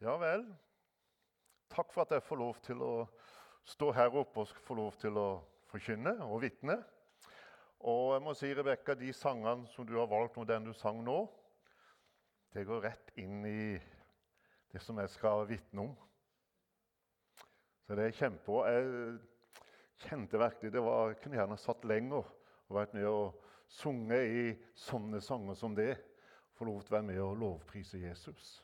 Ja vel. Takk for at jeg får lov til å stå her oppe og få lov til å forkynne og vitne. Og jeg må si, Rebekka, de sangene som du har valgt, og den du sang nå, det går rett inn i det som jeg skal vitne om. Så det er kjempebra. Jeg kjente virkelig det var, Jeg kunne gjerne satt lenger og vært med og sunget i sånne sanger som det. Få lov til å være med og lovprise Jesus.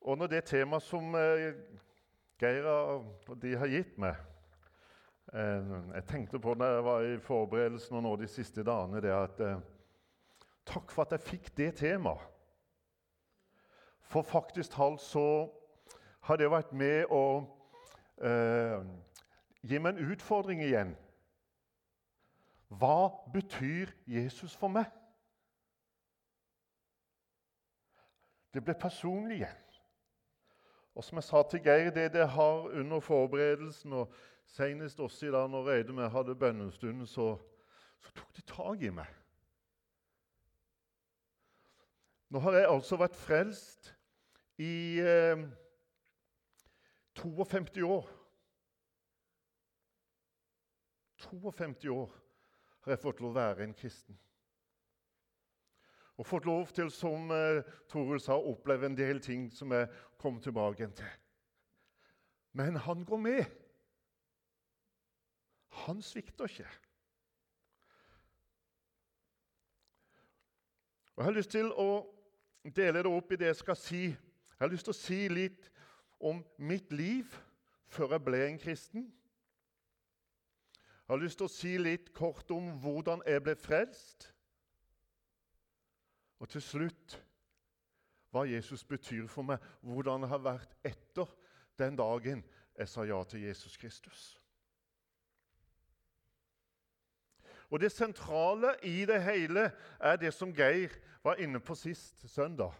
Og når det temaet som Geira Geir og de har gitt meg eh, Jeg tenkte på når jeg var i forberedelsen og nå de siste dagene det at eh, Takk for at jeg fikk det temaet. For faktisk talt så har det vært med å eh, gi meg en utfordring igjen. Hva betyr Jesus for meg? Det ble personlig igjen. Og som jeg sa til Geir, det det har under forberedelsen, og senest også i dag når Reide og hadde bønnestund, så, så, tok de tak i meg. Nå har jeg altså vært frelst i eh, 52 år. 52 år har jeg fått lov å være en kristen. Og fått lov til, som eh, Toril sa, å oppleve en del ting som jeg kom tilbake til. Men han går med. Han svikter ikke. Og Jeg har lyst til å dele det opp i det jeg skal si. Jeg har lyst til å si litt om mitt liv før jeg ble en kristen. Jeg har lyst til å si litt kort om hvordan jeg ble frelst. Og til slutt hva Jesus betyr for meg, hvordan det har vært etter den dagen jeg sa ja til Jesus Kristus. Og Det sentrale i det hele er det som Geir var inne på sist søndag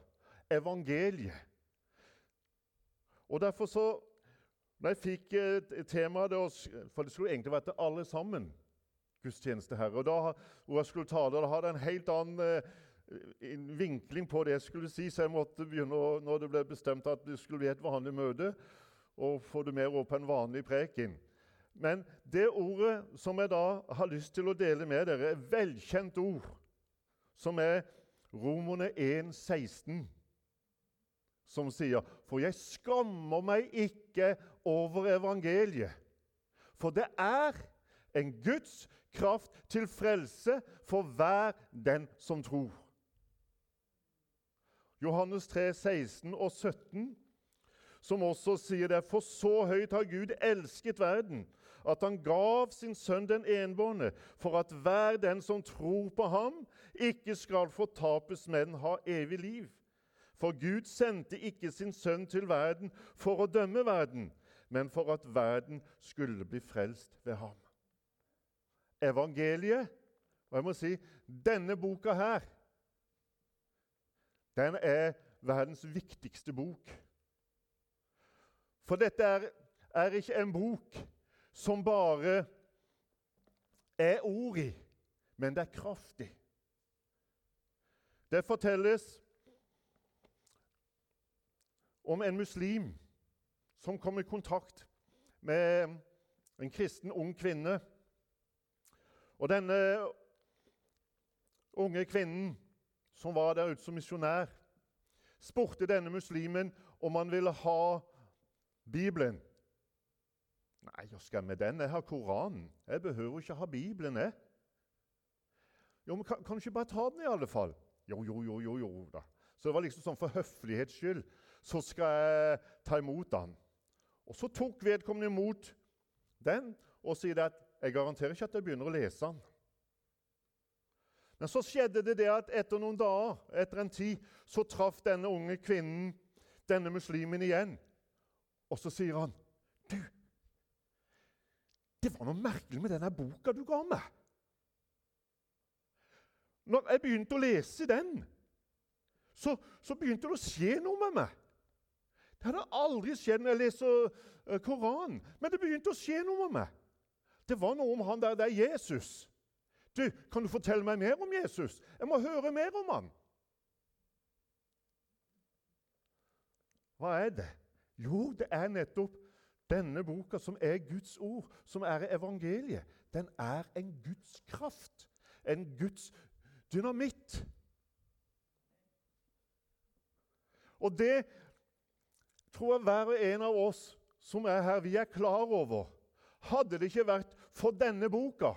evangeliet. Og Derfor så når jeg fikk eh, temaet For det skulle egentlig vært til alle sammen gudstjeneste her. Og da hvor skulle ta da hadde jeg en helt annen eh, en vinkling på det jeg skulle si, så jeg måtte begynne å, når det ble bestemt at det skulle bli et vanlig møte, og få det mer over på en vanlig preken. Men det ordet som jeg da har lyst til å dele med dere, er velkjent ord, som er Romerne 1, 16, som sier For jeg skammer meg ikke over evangeliet, for det er en Guds kraft til frelse for hver den som tror. Johannes 3, 16 og 17, som også sier det. For så høyt har Gud elsket verden, at han gav sin sønn den enbårne, for at hver den som tror på ham, ikke skal fortapes, men ha evig liv. For Gud sendte ikke sin sønn til verden for å dømme verden, men for at verden skulle bli frelst ved ham. Evangeliet, og jeg må si denne boka her den er verdens viktigste bok. For dette er, er ikke en bok som bare er ord i, men det er kraftig. Det fortelles om en muslim som kom i kontakt med en kristen ung kvinne. Og denne unge kvinnen som var der ute som misjonær, spurte denne muslimen om han ville ha Bibelen. Nei, hva skal jeg med den? Jeg har Koranen. Jeg behøver ikke ha Bibelen, jeg. Jo, men kan, kan, du ikke bare ta den, i alle fall? Jo, jo, jo, jo, jo da. Så det var liksom sånn for høflighets skyld så skal jeg ta imot den. Og så tok vedkommende imot den og sier at jeg garanterer ikke at jeg begynner å lese den. Men så skjedde det det at etter noen dager, etter en tid, så traff denne unge kvinnen denne muslimen igjen. Og så sier han, 'Du, det var noe merkelig med denne boka du ga meg.' Når jeg begynte å lese den, så, så begynte det å skje noe med meg. Det hadde aldri skjedd når jeg leser uh, Koranen, men det begynte å skje noe med meg. Det var noe om han der, det er Jesus. Du, kan du fortelle meg mer om Jesus? Jeg må høre mer om ham. hva er det? Jo, det er nettopp denne boka, som er Guds ord, som er evangeliet. Den er en Guds kraft, en Guds dynamitt. Og det tror jeg hver og en av oss som er her, vi er klar over. Hadde det ikke vært for denne boka,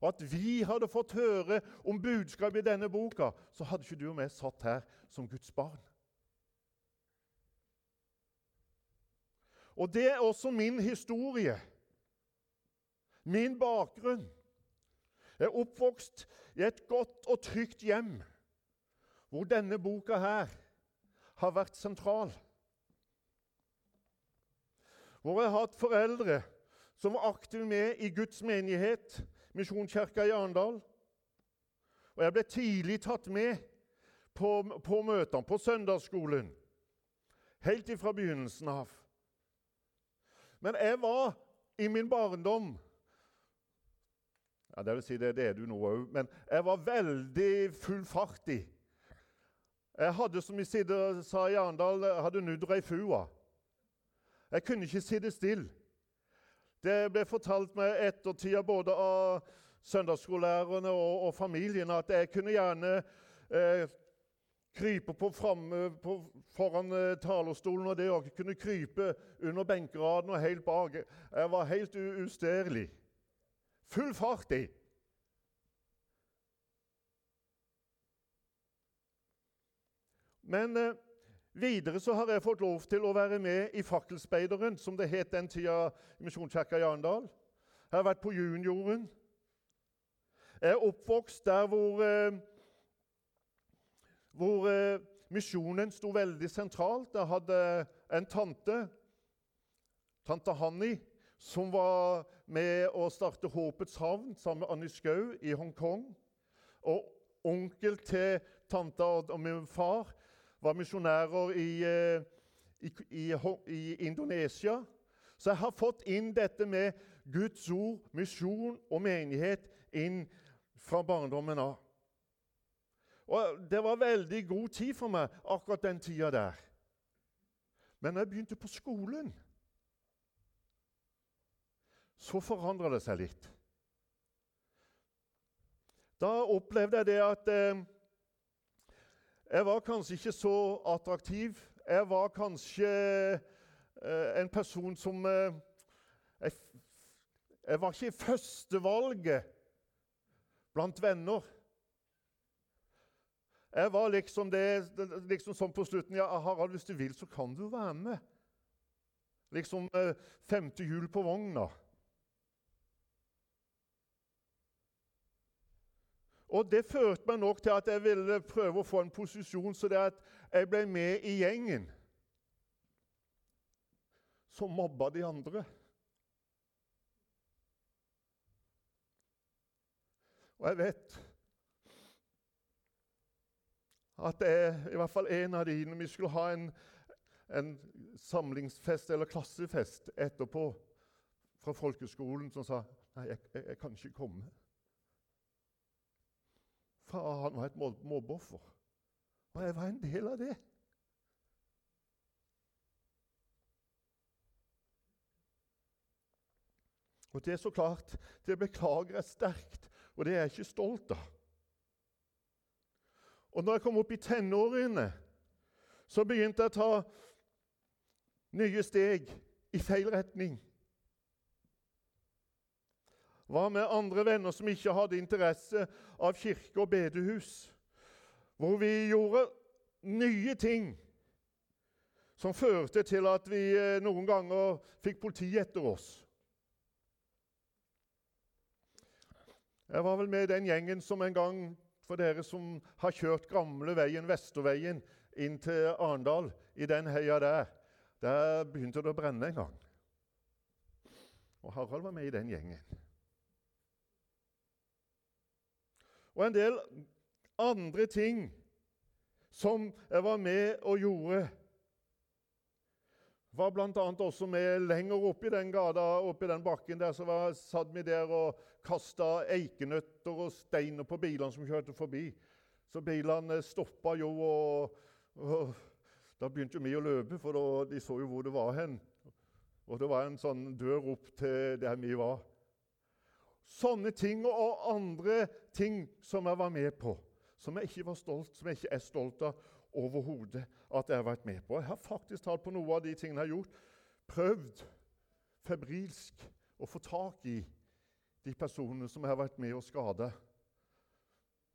og at vi hadde fått høre om budskapet i denne boka, så hadde ikke du og meg satt her som Guds barn. Og det er også min historie. Min bakgrunn. Jeg er oppvokst i et godt og trygt hjem hvor denne boka her har vært sentral. Hvor jeg har hatt foreldre som var aktive med i Guds menighet, Misjonskirka i Arendal. Og jeg ble tidlig tatt med på, på møtene, på søndagsskolen, helt ifra begynnelsen av. Men jeg var i min barndom ja, Det vil si det, det er du nå òg, men jeg var veldig full fart i. Jeg hadde, som vi sa i Arendal, hadde nudder ei fua. Jeg kunne ikke sitte stille. Det ble fortalt meg ettertida både av søndagsskolelærerne og, og, familien at jeg kunne gjerne eh, krype på framme, på, foran eh, talerstolen, og det òg kunne krype under benkeraden og helt bak. Jeg var helt ustyrlig. Full fart i. Men eh, Videre så har jeg fått lov til å være med i Fakkelspeideren, som det het den tida i Misjonskirka i Arendal. Jeg har vært på junioren. Jeg er oppvokst der hvor, eh, hvor eh, misjonen sto veldig sentralt. Jeg hadde en tante, tante Hanni, som var med å starte Håpets havn sammen med Annie Skau i Hongkong. Og onkel til tanta og min far var misjonærer i, eh, i, i, i, Indonesia. Så jeg har fått inn dette med Guds ord, misjon og menighet inn fra barndommen av. Og Det var veldig god tid for meg akkurat den tida der. Men når jeg begynte på skolen, så forandra det seg litt. Da opplevde jeg det at eh, jeg var kanskje ikke så attraktiv. Jeg var kanskje eh, en person som eh, jeg, jeg, var ikke førstevalget blant venner. Jeg var liksom det liksom sånn på slutten ja, 'Harald, hvis du vil, så kan du være med.' Liksom eh, femte hjul på vogna. Og Det førte meg nok til at jeg ville prøve å få en posisjon så det at jeg ble med i gjengen som mobba de andre. Og jeg vet at det er i hvert fall en av de når vi skulle ha en, en samlingsfest eller klassefest etterpå fra folkeskolen, som sa nei, jeg, jeg, jeg kan ikke komme. For han var et mobbeoffer. Og jeg var en del av det. Og det er så klart, det beklager jeg sterkt, og det er jeg ikke stolt av. Og når jeg kom opp i tenårene, så begynte jeg å ta nye steg i feil retning var med andre venner som ikke hadde interesse av kirke og bedehus. Hvor vi gjorde nye ting som førte til at vi eh, noen ganger fikk politiet etter oss. Jeg var vel med i den gjengen som en gang, for dere som har kjørt gamleveien, Vesterveien, inn til Arendal, i den heia der, der begynte det å brenne en gang. Og Harald var med i den gjengen. Og en del andre ting som jeg var med og gjorde. Var bl.a. også med lenger oppe i den gata, oppe i den bakken der, så var, satt vi der og kasta eikenøtter og steiner på bilene som kjørte forbi. Så bilene stoppa jo, og, og Da begynte vi å løpe, for da, de så jo hvor det var hen. Og det var en sånn dør opp til der vi var. Sånne ting og andre ting som jeg var med på, som jeg ikke var stolt, som jeg ikke er stolt av overhodet at jeg har vært med på. Jeg har faktisk tatt på noe av de tingene jeg har gjort, prøvd febrilsk å få tak i de personene som jeg har vært med å skade,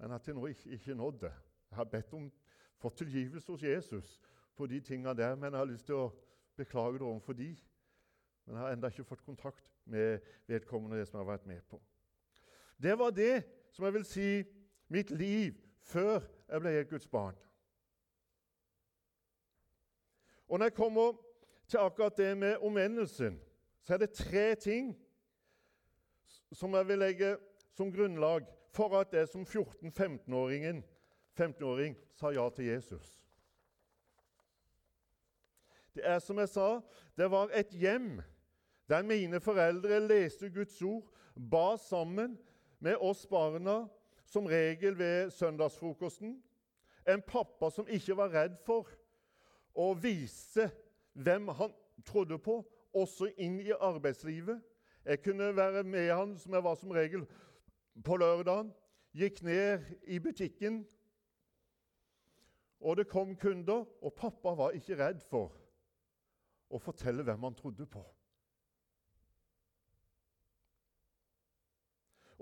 men jeg nå ikke, ikke nådd det. Jeg har bedt om fått tilgivelse hos Jesus på de tingene der, men jeg har lyst til å beklage det overfor de. Men jeg har ennå ikke fått kontakt med vedkommende det som jeg har vært med på. Det var det som jeg vil si mitt liv før jeg ble et Guds barn. Og når jeg kommer til akkurat det med omvendelsen, så er det tre ting som jeg vil legge som grunnlag for at jeg som 14-15-åring 15 sa ja til Jesus. Det er som jeg sa, det var et hjem der mine foreldre leste Guds ord, ba sammen med oss barna, som regel ved søndagsfrokosten. En pappa som ikke var redd for å vise hvem han trodde på, også inn i arbeidslivet. Jeg kunne være med han som jeg var som regel på lørdagen. Gikk ned i butikken, og det kom kunder. Og pappa var ikke redd for å fortelle hvem han trodde på.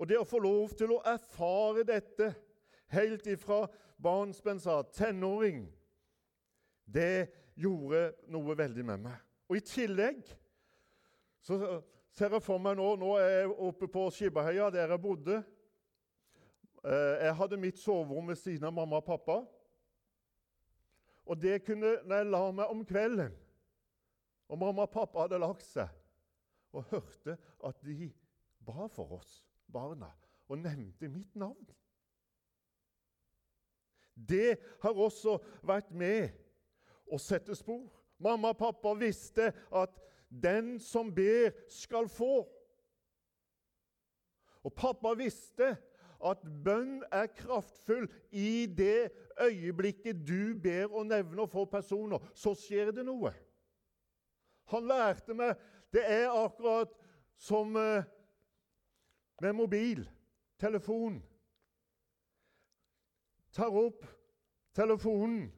Og det å få lov til å erfare dette helt ifra barnsbensa, tenåring, det gjorde noe veldig med meg. Og I tillegg så ser jeg for meg nå Nå er jeg oppe på Skibbaheia, der jeg bodde. Eh, jeg hadde mitt soverom ved siden av mamma og pappa. Og det kunne, når jeg la meg om kvelden, og mamma og pappa hadde lagt seg, og hørte at de ba for oss barna og nevnte mitt navn. Det har også vært med å sette spor. Mamma og pappa visste at den som ber, skal få. Og pappa visste at bønn er kraftfull i det øyeblikket du ber og nevner for personer. Så skjer det noe. Han lærte meg Det er akkurat som eh, med mobil, telefon. Tar opp telefonen,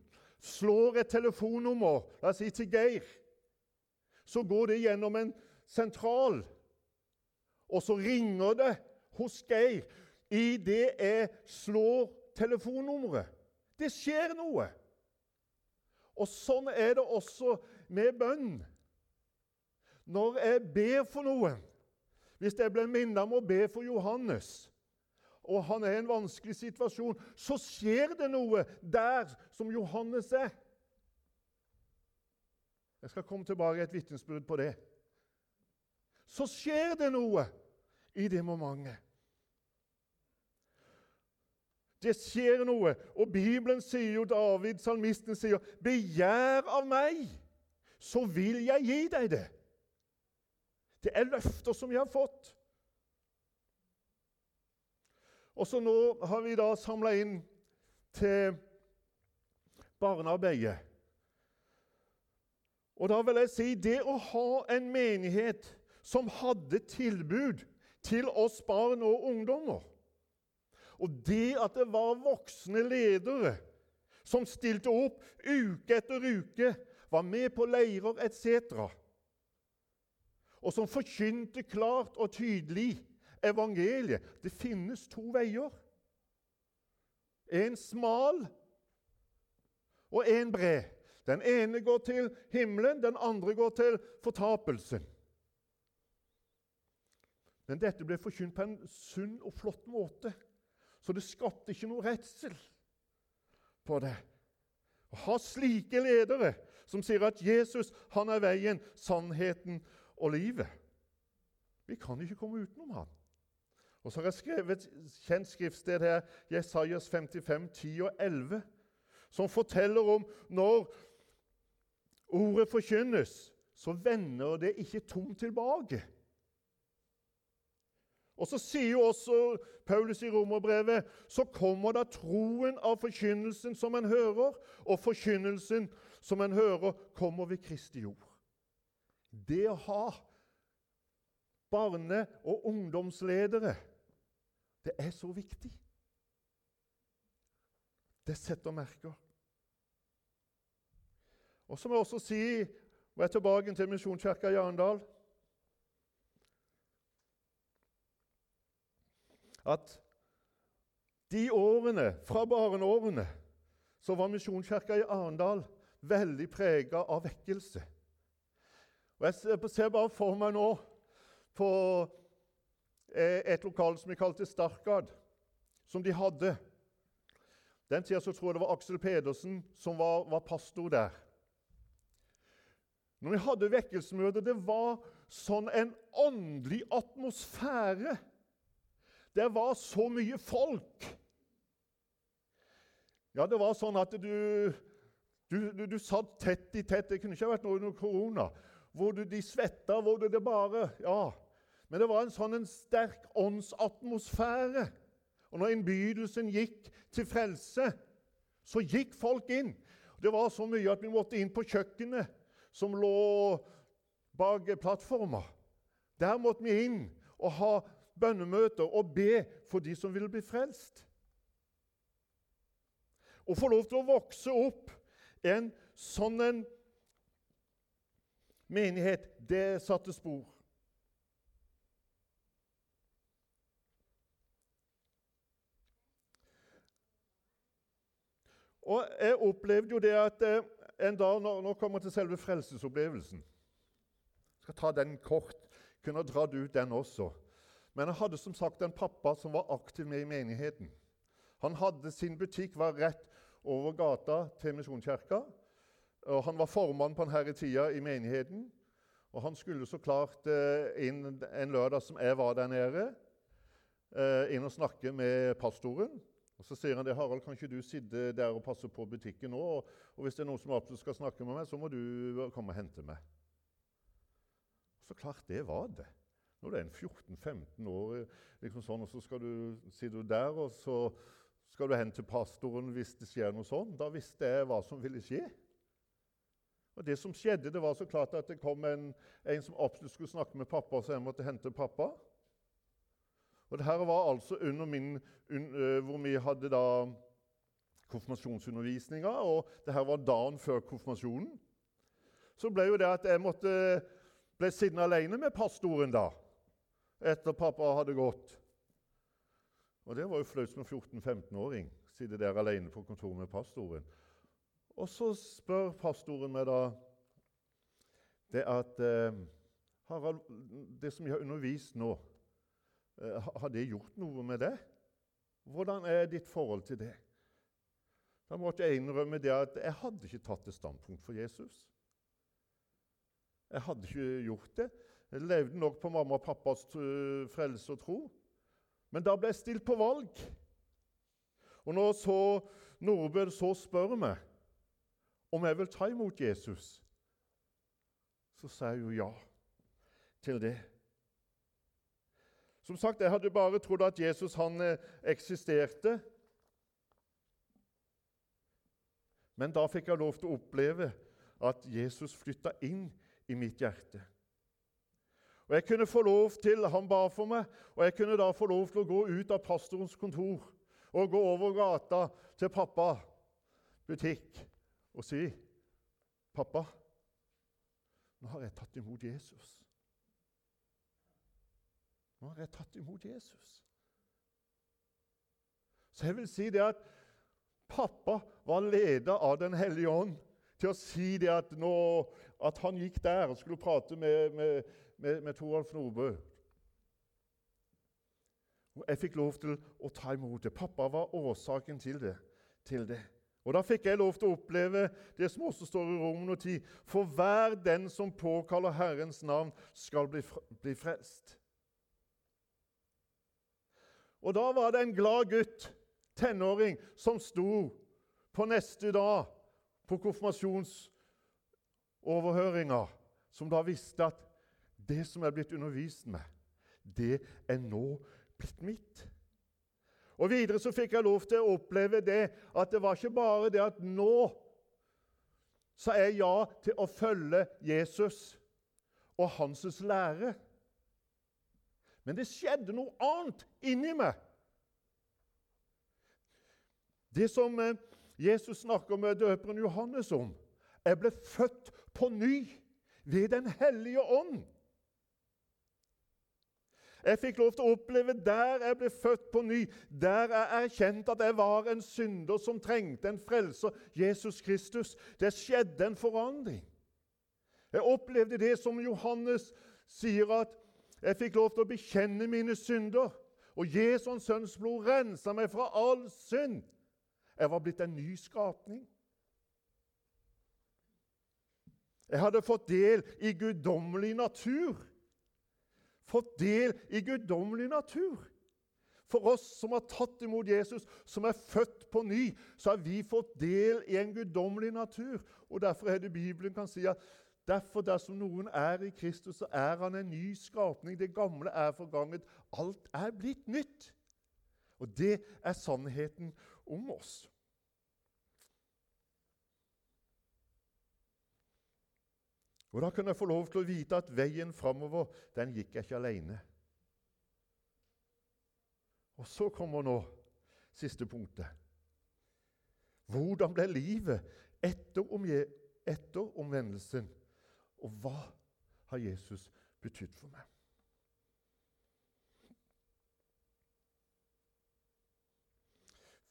slår et telefonnummer, la oss si til Geir. Så går det gjennom en sentral, og så ringer det hos Geir idet jeg slår telefonnummeret. Det skjer noe. Og sånn er det også med bønn. Når jeg ber for noen, hvis jeg ble minnet om å be for Johannes, og han er i en vanskelig situasjon, så skjer det noe der som Johannes er. Jeg skal komme tilbake i et vitnesbyrd på det. Så skjer det noe i det momentet. Det skjer noe, og Bibelen sier jo, David, salmisten, sier 'Begjær av meg, så vil jeg gi deg det'. Det er løfter som vi har fått. Og så nå har vi da samla inn til barnearbeidet. Og da vil jeg si det å ha en menighet som hadde tilbud til oss barn og ungdommer, og det at det var voksne ledere som stilte opp uke etter uke, var med på leirer etc og som forkynte klart og tydelig evangeliet. Det finnes to veier. En smal og en bred. Den ene går til himmelen, den andre går til fortapelsen. Men dette ble forkynt på en sunn og flott måte, så det skapte ikke noe redsel på det. Å ha slike ledere som sier at Jesus han er veien, sannheten og livet. Vi kan ikke komme utenom han. Og så har jeg skrevet et kjent skriftsted her, Jesajas 55, 10 og 11, som forteller om når ordet forkynnes, så vender det ikke tomt tilbake. Og Så sier jo også Paulus i romerbrevet så kommer da troen av forkynnelsen som en hører, og forkynnelsen som en hører kommer ved Kristi jord. Det å ha barne- og ungdomsledere, det er så viktig. Det setter merker. Og så må jeg også si, og jeg er tilbake til Misjonskirka i Arendal At de årene, fra barneårene, så var Misjonskirka i Arendal veldig prega av vekkelse. Og Jeg ser bare for meg nå på eh, et lokal som vi kalte Starkad, som de hadde. Den tida så tror jeg det var Aksel Pedersen som var, var pastor der. Når vi hadde vekkelsesmøte, det var sånn en åndelig atmosfære. Det var så mye folk. Ja, det var sånn at du, du, du, du satt tett i tett. Det kunne ikke vært noe under korona. Hvor du, de svetta, hvor det, det bare Ja. Men det var en sånn en sterk åndsatmosfære. Og når innbydelsen gikk til frelse, så gikk folk inn. Det var så mye at vi måtte inn på kjøkkenet, som lå bak plattforma. Der måtte vi inn og ha bønnemøter og be for de som ville bli frelst. Å få lov til å vokse opp en sånn en menighet, det satte spor. Og jeg opplevde jo det at eh, en dag Nå, nå kommer til selve frelsesopplevelsen. Jeg skal ta den kort. Kunne dratt ut den også. Men jeg hadde som sagt en pappa som var aktiv med i menigheten. Han hadde sin butikk var rett over gata til Misjonskirka. Og han var formann på denne tida i menigheten. Og han skulle så klart eh, inn en lørdag som jeg var der nede, eh, inn og snakke med pastoren. Og Så sier han det, 'Harald, kan ikke du sitte der og passe på butikken nå?' Og, og hvis det er noen som absolutt skal snakke med meg, så må du komme og hente meg. Så klart det var det. Når du er 14-15 år, liksom sånn, og så skal du, sitter der, og så skal du hen til pastoren hvis det skjer noe sånn. Da visste jeg hva som ville skje. Og Det som skjedde, det var så klart at det kom en, en som absolutt skulle snakke med pappa, så jeg måtte hente pappa. Og det her var altså under min, un, uh, hvor vi hadde da konfirmasjonsundervisninga, og det her var dagen før konfirmasjonen. Så ble jo det at jeg måtte ble sittende alene med pastoren da etter pappa hadde gått. Og Det var jo flaut som 14-15-åring. Sitte der alene på kontoret med pastoren. Og så spør pastoren meg da det at eh, Harald, det som jeg har undervist nå, eh, har det gjort noe med det? Hvordan er ditt forhold til det? Da måtte jeg innrømme det at jeg hadde ikke tatt et standpunkt for Jesus. Jeg hadde ikke gjort det. Jeg levde nok på mamma og pappas frelse og tro. Men da ble jeg stilt på valg. Og når så Nordbø så spør meg om jeg vil ta imot Jesus, så sa jeg jo ja til det. Som sagt, jeg hadde bare trodd at Jesus han eh, eksisterte. Men da fikk jeg lov til å oppleve at Jesus flytta inn i mitt hjerte. Og jeg kunne få lov til, Han ba for meg, og jeg kunne da få lov til å gå ut av pastorens kontor og gå over gata til pappa butikk og si, 'Pappa, nå har jeg tatt imot Jesus.' Nå har jeg tatt imot Jesus. Så jeg vil si det at pappa var leder av Den hellige ånd til å si det at, nå, at han gikk der og skulle prate med, med med, med Toralf Nordbø. Jeg fikk lov til å ta imot det. Pappa var årsaken til det. Til det. Og Da fikk jeg lov til å oppleve det som også står i Romen 10. For hver den som påkaller Herrens navn, skal bli, bli frelst. Og Da var det en glad gutt, tenåring, som sto på neste dag på konfirmasjonsoverhøringa, som da visste at det som er blitt undervist med, det er nå blitt mitt. Og Videre så fikk jeg lov til å oppleve det at det var ikke bare det at nå sa jeg ja til å følge Jesus og hans lære. Men det skjedde noe annet inni meg. Det som eh, Jesus snakker med døperen Johannes om. Jeg ble født på ny ved Den hellige ånd. Jeg fikk lov til å oppleve der jeg ble født på ny, der jeg erkjente at jeg var en synder som trengte en frelser, Jesus Kristus. Det skjedde en forandring. Jeg opplevde det som Johannes sier, at jeg fikk lov til å bekjenne mine synder. Og Jesu sønns blod rensa meg fra all synd. Jeg var blitt en ny skapning. Jeg hadde fått del i guddommelig natur. Fått del i guddommelig natur. For oss som har tatt imot Jesus, som er født på ny, så har vi fått del i en guddommelig natur. Og Derfor er det Bibelen kan si at derfor dersom noen er i Kristus, så er han en ny skapning. Det gamle er forganget. Alt er blitt nytt. Og det er sannheten om oss. Og Da kunne jeg få lov til å vite at veien framover, den gikk jeg ikke alene. Og så kommer nå siste punktet. Hvordan ble livet etter, om etter omvendelsen? Og hva har Jesus betydd for meg?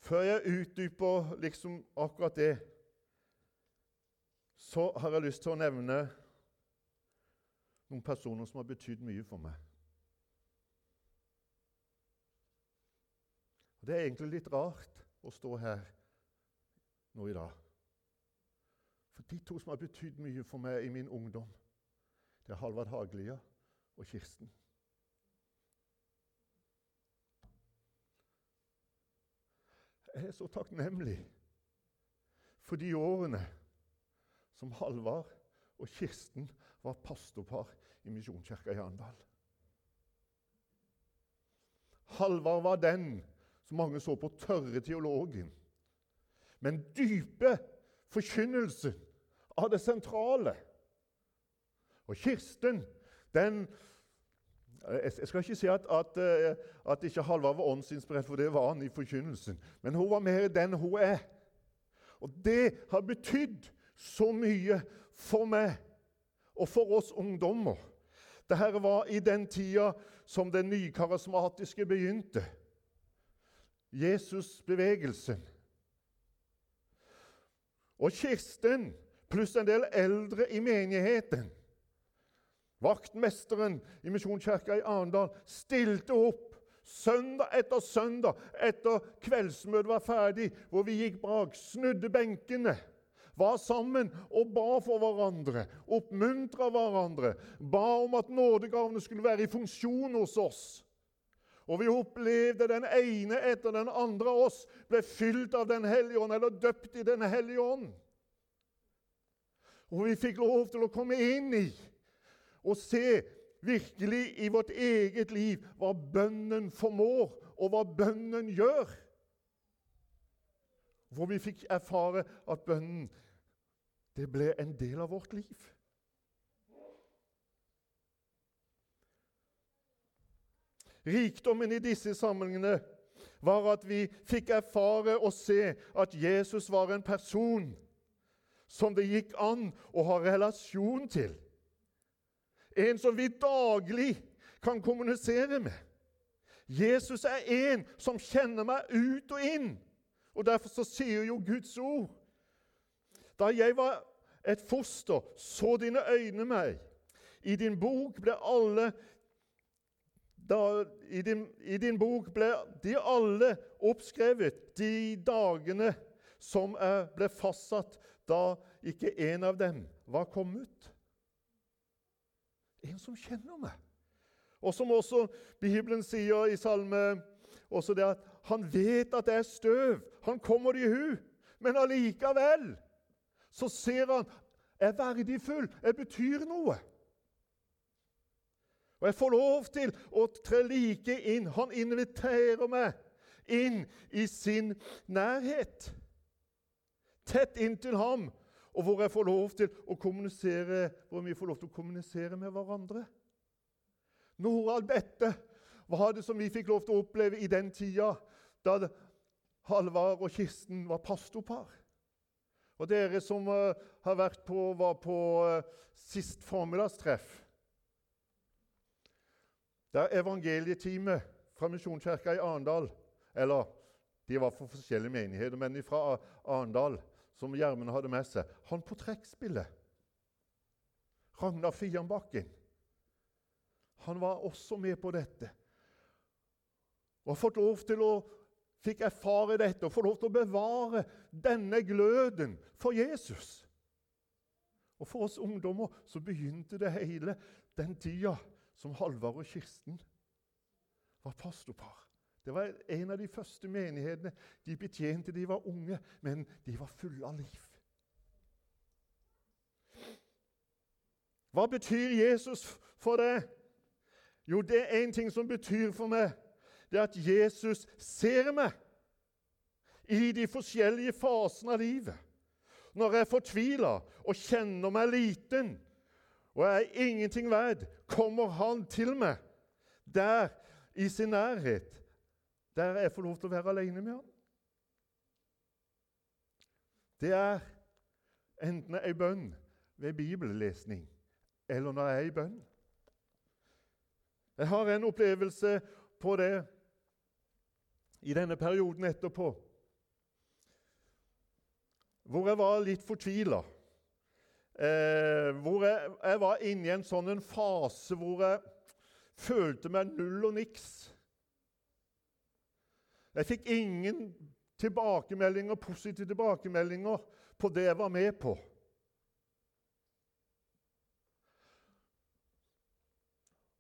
Før jeg utdyper liksom akkurat det, så har jeg lyst til å nevne noen personer som har betydd mye for meg. Og Det er egentlig litt rart å stå her nå i dag. For de to som har betydd mye for meg i min ungdom, det er Halvard Haglia og Kirsten. Jeg er så takknemlig for de årene som Halvard og Kirsten var pastorpar i Misjonskirka i Arendal. Halvard var den som mange så på tørre teologen. Men dype forkynnelsen av det sentrale. Og Kirsten, den Jeg skal ikke si at, at, eh, at ikke Halvard var åndsinspirert, for det var han i forkynnelsen. Men hun var mer den hun er. Og det har betydd så mye for meg og for oss ungdommer. Dette var i den tida som den nykarismatiske begynte. Jesusbevegelsen. Og Kirsten pluss en del eldre i menigheten, vaktmesteren i Misjonskirka i Arendal, stilte opp søndag etter søndag etter kveldsmøtet var ferdig, hvor vi gikk bak, snudde benkene var sammen og ba for hverandre, oppmuntra hverandre, ba om at nådegavene skulle være i funksjon hos oss. Og vi opplevde den ene etter den andre av oss ble fylt av Den hellige ånd, eller døpt i Den hellige ånd. Og vi fikk lov til å komme inn i og se virkelig i vårt eget liv hva bønnen formår, og hva bønnen gjør. Hvor vi fikk erfare at bønnen det ble en del av vårt liv. Rikdommen i disse sammenhengene var at vi fikk erfare og se at Jesus var en person som det gikk an å ha relasjon til. En som vi daglig kan kommunisere med. Jesus er en som kjenner meg ut og inn. Og Derfor så sier jo Guds ord da jeg var et foster, så dine øyne meg. I din bok ble alle da, i, din, I din bok ble de alle oppskrevet, de dagene som ble fastsatt da ikke en av dem var kommet. En som kjenner meg. Og som også Bibelen sier i salme også det at han vet at det er støv. Han kommer det i hu. Men allikevel så ser han jeg er verdifull, jeg betyr noe. Og jeg får lov til å tre like inn. Han inviterer meg inn i sin nærhet. Tett inntil ham. og hvor jeg får lov til å kommunisere, hvor vi får lov til å kommunisere med hverandre. Noe av dette var det som vi fikk lov til å oppleve i den tida da Halvard og Kirsten var pastorpar. Og dere som uh, har vært på, var på uh, sist formiddagstreff Der evangelieteamet fra Misjonskirka i Arendal Eller de var fra forskjellige menigheter, men fra Arendal, som Gjermund hadde med seg. Han på trekkspillet. Ragnar Fianbakken. Han var også med på dette. Og har fått lov til å fikk erfare dette og få lov til å bevare denne gløden for Jesus. Og For oss ungdommer så begynte det hele den tida som Halvard og Kirsten var pastorpar. Det var en av de første menighetene de betjente. De var unge, men de var fulle av liv. Hva betyr Jesus for deg? Jo, det er en ting som betyr for meg det er at Jesus ser meg i de forskjellige fasene av livet. Når jeg fortviler og kjenner meg liten og jeg er ingenting verd, kommer han til meg der i sin nærhet, der jeg får lov til å være alene med ham. Det er enten ei bønn ved bibellesning eller når jeg er i bønn. Jeg har en opplevelse på det i denne perioden etterpå, hvor jeg var litt fortvila. Eh, hvor jeg, jeg, var inne i en sånn en fase hvor jeg følte meg null og niks. Jeg fikk ingen tilbakemeldinger, positive tilbakemeldinger på det jeg var med på.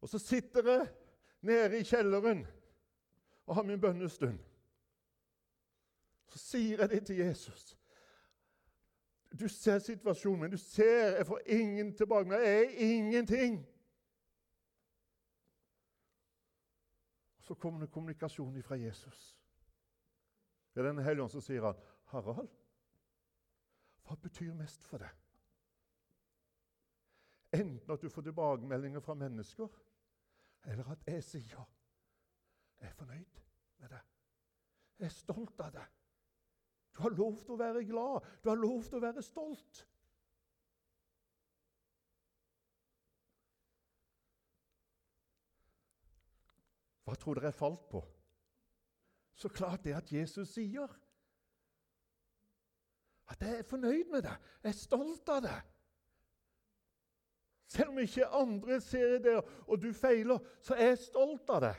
Og så sitter jeg nede i kjelleren og har min bønnestund. Så sier jeg det til Jesus. Du ser situasjonen min. Du ser jeg får ingen tilbake. Jeg er ingenting. Og Så kommer det kommunikasjon fra Jesus. Det er denne hellige så sier han, 'Harald, hva betyr mest for deg?' Enten at du får tilbakemeldinger fra mennesker, eller at jeg sier jeg er fornøyd med det. Jeg er stolt av det. Du har lov til å være glad. Du har lov til å være stolt. Hva tror dere jeg falt på? Så klart det at Jesus sier. At jeg er fornøyd med det. Jeg er stolt av det. Selv om ikke andre ser det, og du feiler, så er jeg stolt av det.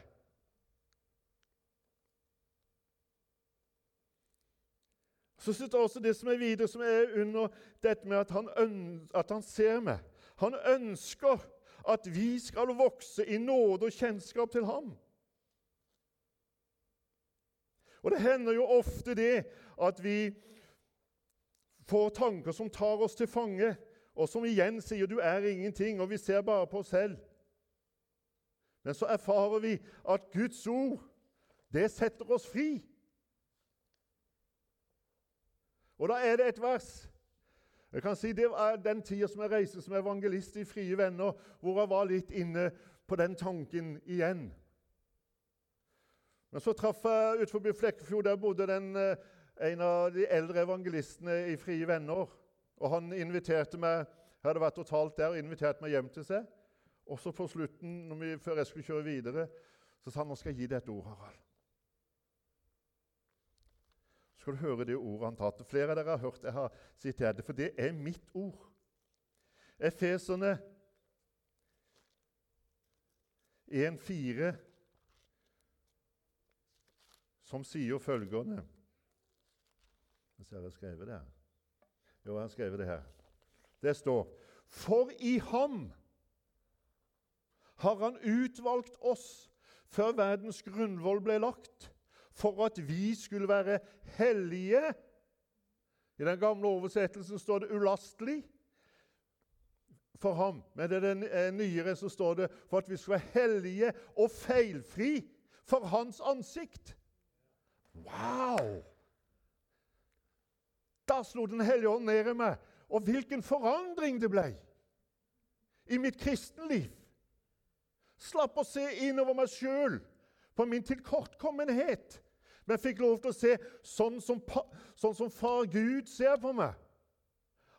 Så syns jeg også det som er videre, som er under dette med at han, at han ser meg. Han ønsker at vi skal vokse i nåde og kjennskap til ham. Og Det hender jo ofte det at vi får tanker som tar oss til fange, og som igjen sier 'du er ingenting', og vi ser bare på oss selv. Men så erfarer vi at Guds ord, det setter oss fri. Og da er det et vers. Jeg kan si Det er den tida som jeg reiste som evangelist i Frie Venner, hvor jeg var litt inne på den tanken igjen. Men så traff jeg utenfor Flekkefjord. Der bodde den, eh, en av de eldre evangelistene i Frie Venner. Og Han inviterte meg jeg hadde vært og talt der og inviterte meg hjem til seg. Og så på slutten, vi, før jeg skulle kjøre videre, så sa han nå skal jeg gi deg et ord, Harald skal du høre det ordet han tatt. Flere av dere har hørt jeg har sitert det, for det er mitt ord. Efeserne 1,4, som sier følgende ser jeg har skrevet det her. Jo, jeg har skrevet det her. Det står For i ham har han utvalgt oss før verdens grunnvoll ble lagt for at vi skulle være hellige. I den gamle oversettelsen står det 'ulastelig' for ham. Men i den eh, nyere så står det 'for at vi skulle være hellige og feilfri for hans ansikt'. Wow! Da slo Den hellige ånd ned i meg, Og hvilken forandring det ble i mitt kristenliv. Slapp å se innover meg sjøl på min tilkortkommenhet, men jeg fikk lov til å se sånn som, sånn som far Gud ser på meg.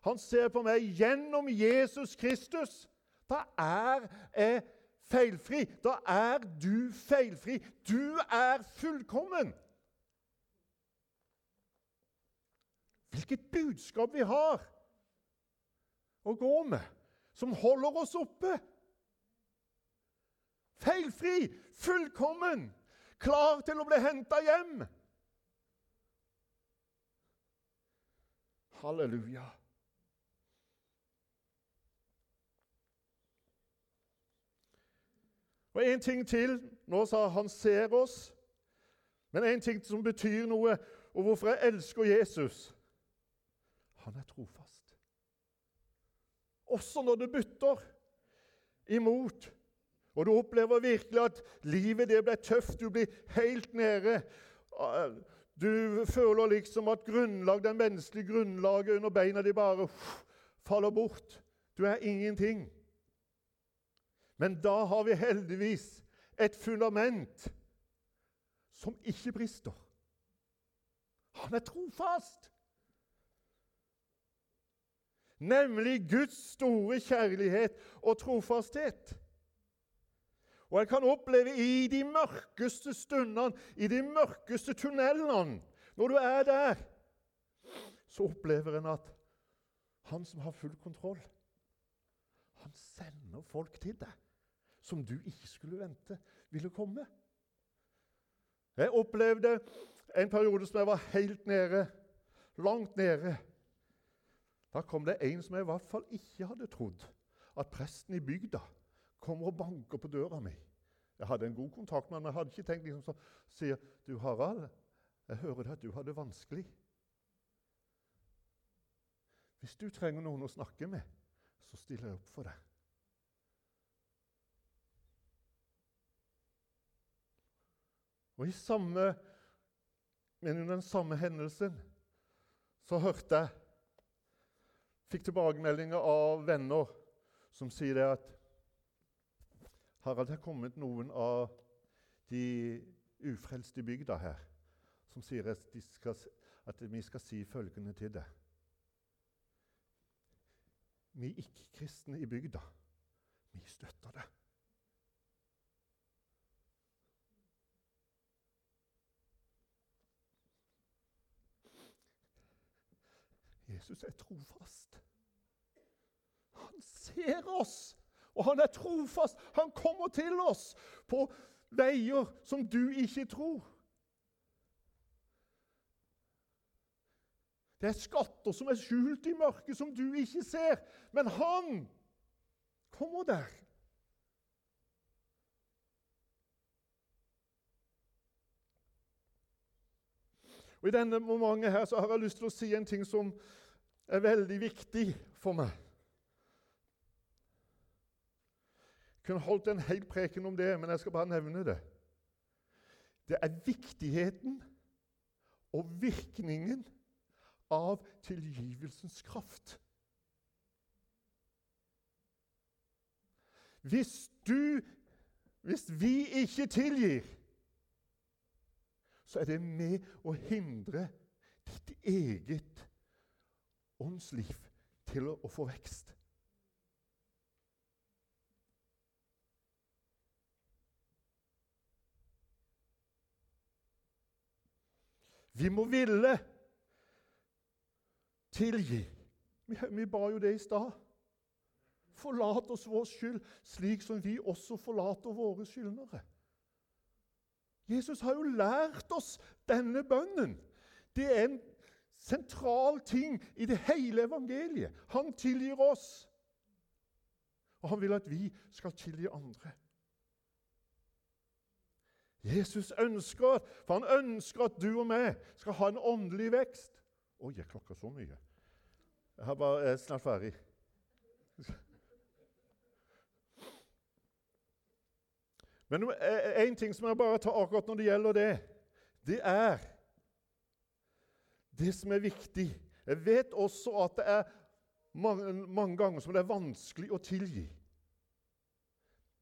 Han ser på meg gjennom Jesus Kristus. Da er jeg feilfri. Da er du feilfri. Du er fullkommen. Hvilket budskap vi har å gå med, som holder oss oppe. Feilfri, fullkommen, klar til å bli henta hjem. Halleluja. Og en ting til. Nå sa han ser oss. Men en ting som betyr noe, og hvorfor jeg elsker Jesus Han er trofast. Også når det butter imot, og du opplever virkelig at livet det blir tøft, du blir helt nede Du føler liksom at grunnlag, den menneskelige grunnlaget under beina de bare faller bort. Du er ingenting. Men da har vi heldigvis et fundament som ikke brister. Han er trofast. Nemlig Guds store kjærlighet og trofasthet. Og jeg kan oppleve i de mørkeste stundene, i de mørkeste tunnelene Når du er der, så opplever en at han som har full kontroll, han sender folk til deg som du ikke skulle vente ville komme. Jeg opplevde en periode som jeg var helt nede, langt nede. Da kom det en som jeg i hvert fall ikke hadde trodd at presten i bygda kommer og banker på døra mi. Jeg hadde en god kontakt med han, men jeg hadde ikke tenkt liksom så sier du Harald, jeg hører at du har det vanskelig. Hvis du trenger noen å snakke med, så stiller jeg opp for deg. Og i samme, men under den samme hendelsen så hørte jeg Fikk tilbakemeldinger av venner som sier det at Harald, det er kommet noen av de ufrelste i bygda her som sier at, skal, at vi skal si følgende til deg. Vi ikke-kristne i bygda, vi støtter det. Jesus er trofast. Han ser oss, og han er trofast. Han kommer til oss på veier som du ikke tror. Det er skatter som er skjult i mørket, som du ikke ser. Men han kommer der. Og I denne momentet her så har jeg lyst til å si en ting som er veldig viktig for meg. Jeg kunne holdt en hel preken om det, men jeg skal bare nevne det. Det er viktigheten og virkningen av tilgivelsens kraft. Hvis du Hvis vi ikke tilgir, så er det med å hindre ditt eget åndsliv til å, få vekst. Vi må ville tilgi. Vi, vi ba jo det i stad. Forlat oss vår skyld, slik som vi også forlater våre skyldnere. Jesus har jo lært oss denne bønnen. Det er en sentral ting i det hele evangeliet. Han tilgir oss. Og han vil at vi skal tilgi andre. Jesus ønsker, for han ønsker at du og meg skal ha en åndelig vekst. Oi, jeg klokka så mye. Jeg, har bare, er snart ferdig. Men en ting som jeg bare tar akkurat når det gjelder det, det er det som er viktig. Jeg vet også at det er mange, mange ganger som det er vanskelig å tilgi.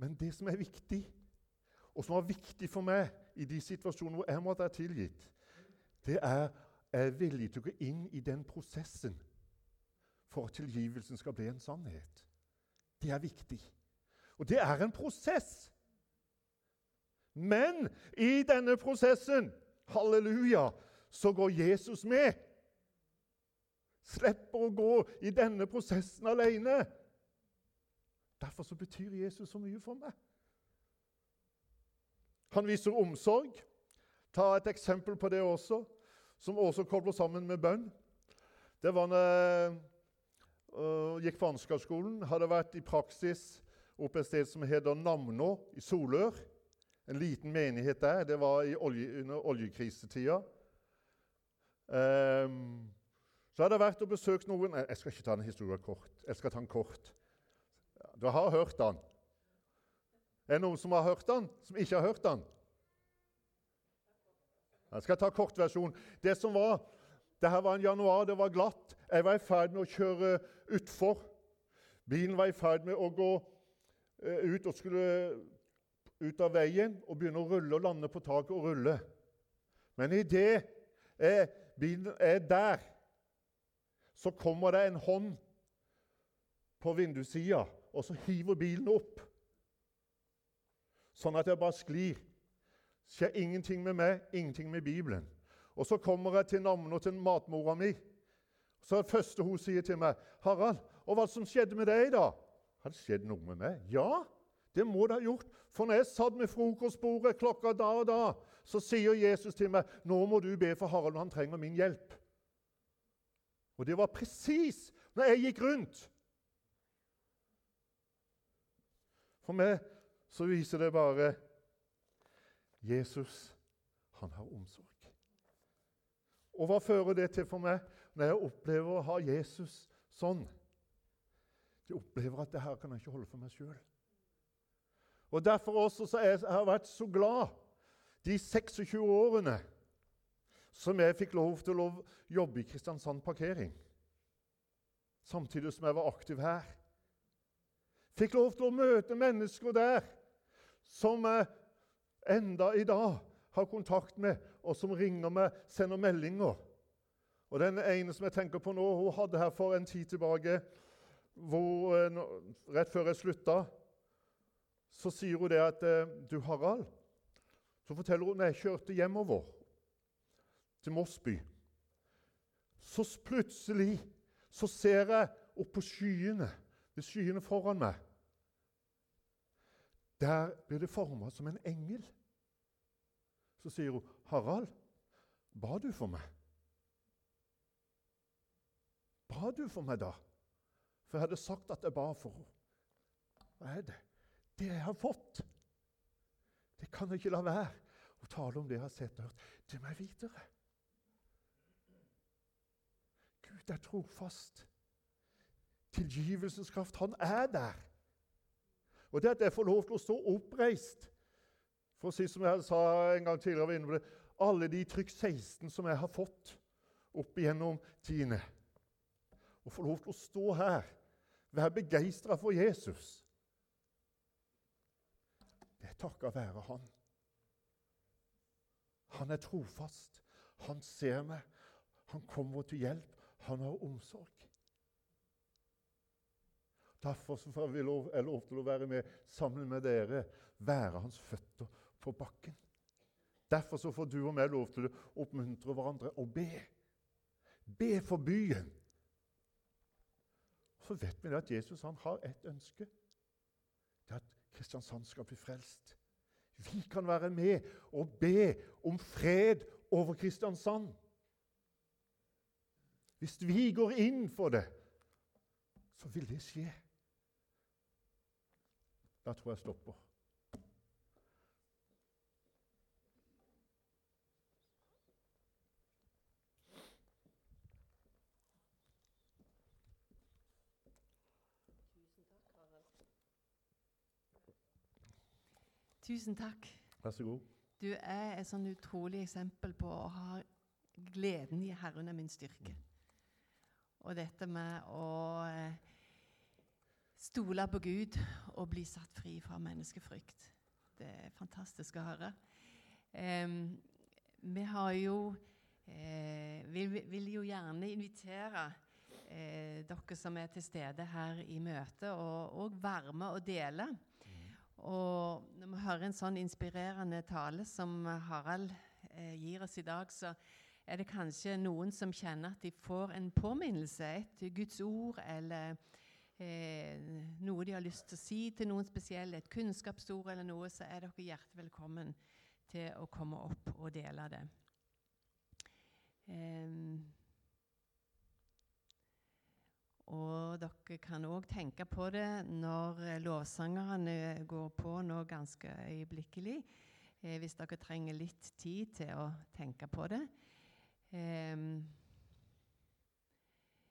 Men det som er viktig, og som var viktig for meg i de situasjonene hvor jeg måtte være tilgitt, det er jeg er villig til å gå inn i den prosessen for at tilgivelsen skal bli en sannhet. Det er viktig. Og det er en prosess. Men i denne prosessen, halleluja, så går Jesus med. Slipper å gå i denne prosessen alene. Derfor så betyr Jesus så mye for meg. Han viser omsorg. Ta et eksempel på det også, som også kobler sammen med bønn. Det var da jeg uh, gikk på Ansgarskolen, hadde vært i praksis oppe et sted som heter Namnå i Solør. En liten menighet der. Det var olje, under oljekrisetida. Um, så hadde jeg vært og besøkt noen Jeg skal ikke ta den historien kort. Jeg skal ta den kort. Du har hørt den. Er det noen som har hørt den, som ikke har hørt den? Jeg skal ta kortversjon. Det som var, det her var en januar, det var glatt. Jeg var i ferd med å kjøre utfor. Bilen var i ferd med å gå uh, ut og skulle ut av veien og begynne å rulle og lande på taket og rulle. Men idet eh, bilen er der, så kommer det en hånd på vindussida, og så hiver bilen opp. Sånn at jeg bare sklir. Skjer ingenting med meg, ingenting med Bibelen. Og Så kommer jeg til navnet til matmora mi. Så det første hun sier til meg, 'Harald, og hva som skjedde med deg, da?' Har det skjedd noe med meg? Ja, det må det ha gjort. For når jeg satt med frokostbordet klokka da og da, så sier Jesus til meg, 'Nå må du be for Harald, han trenger min hjelp.' Og det var presis når jeg gikk rundt. For meg så viser det bare Jesus, han har omsorg. Og hva fører det til for meg når jeg opplever å ha Jesus sånn? Jeg opplever at det her kan jeg ikke holde for meg sjøl. Og Derfor også så jeg, jeg har vært så glad de 26 årene som jeg fikk lov til å jobbe i Kristiansand parkering. Samtidig som jeg var aktiv her. Fikk lov til å møte mennesker der som jeg enda i dag har kontakt med, og som ringer meg, sender meldinger. Og Den ene som jeg tenker på nå, hun hadde her for en tid tilbake, hvor, eh, rett før jeg slutta, så sier hun det at eh, Du, Harald Så forteller hun når jeg kjørte hjemover til Mossby, så plutselig så ser jeg opp på skyene, de skyene foran meg. Der blir det forma som en engel. Så sier hun, 'Harald, ba du for meg?' Ba du for meg da? For jeg hadde sagt at jeg ba for henne. Hva er det? Det jeg har fått. Det kan jeg ikke la være å tale om det jeg har sett og hørt, til meg videre. Gud er trofast. Tilgivelsens kraft, han er der. Og det at jeg får lov til å stå oppreist For å si som jeg sa en gang tidligere, alle de trykk 16 som jeg har fått opp igjennom tiende Å få lov til å stå her, være begeistra for Jesus Det er takka være Han. Han er trofast. Han ser meg. Han kommer til hjelp. Han har omsorg. Får vi lov, jeg lov til å være med sammen med dere, være hans føtter på bakken. Derfor så får du og meg lov til å oppmuntre hverandre og be. Be for byen. Så vet vi at Jesus han har ett ønske. Det er at Kristiansand skal bli frelst. Vi kan være med og be om fred over Kristiansand. Hvis vi går inn for det, så vil det skje. Da tror jeg stopper. Tusen takk. Vær så god. Du er et sånn utrolig eksempel på å ha gleden i Herren er min styrke. Og dette med å eh, stole på Gud og bli satt fri fra menneskefrykt. Det er fantastisk å høre. Um, vi har jo eh, vil, vil, jo gjerne invitere eh, dere som er til stede her i møtet, og, og være med og dele. Og når vi hører en sånn inspirerende tale som Harald eh, gir oss i dag, så er det kanskje noen som kjenner at de får en påminnelse, et Guds ord, eller eh, noe de har lyst til å si til noen spesielle, et kunnskapsord eller noe, så er dere hjertelig velkommen til å komme opp og dele det. Eh, og dere kan òg tenke på det når lovsangerne går på nå ganske øyeblikkelig. Eh, hvis dere trenger litt tid til å tenke på det.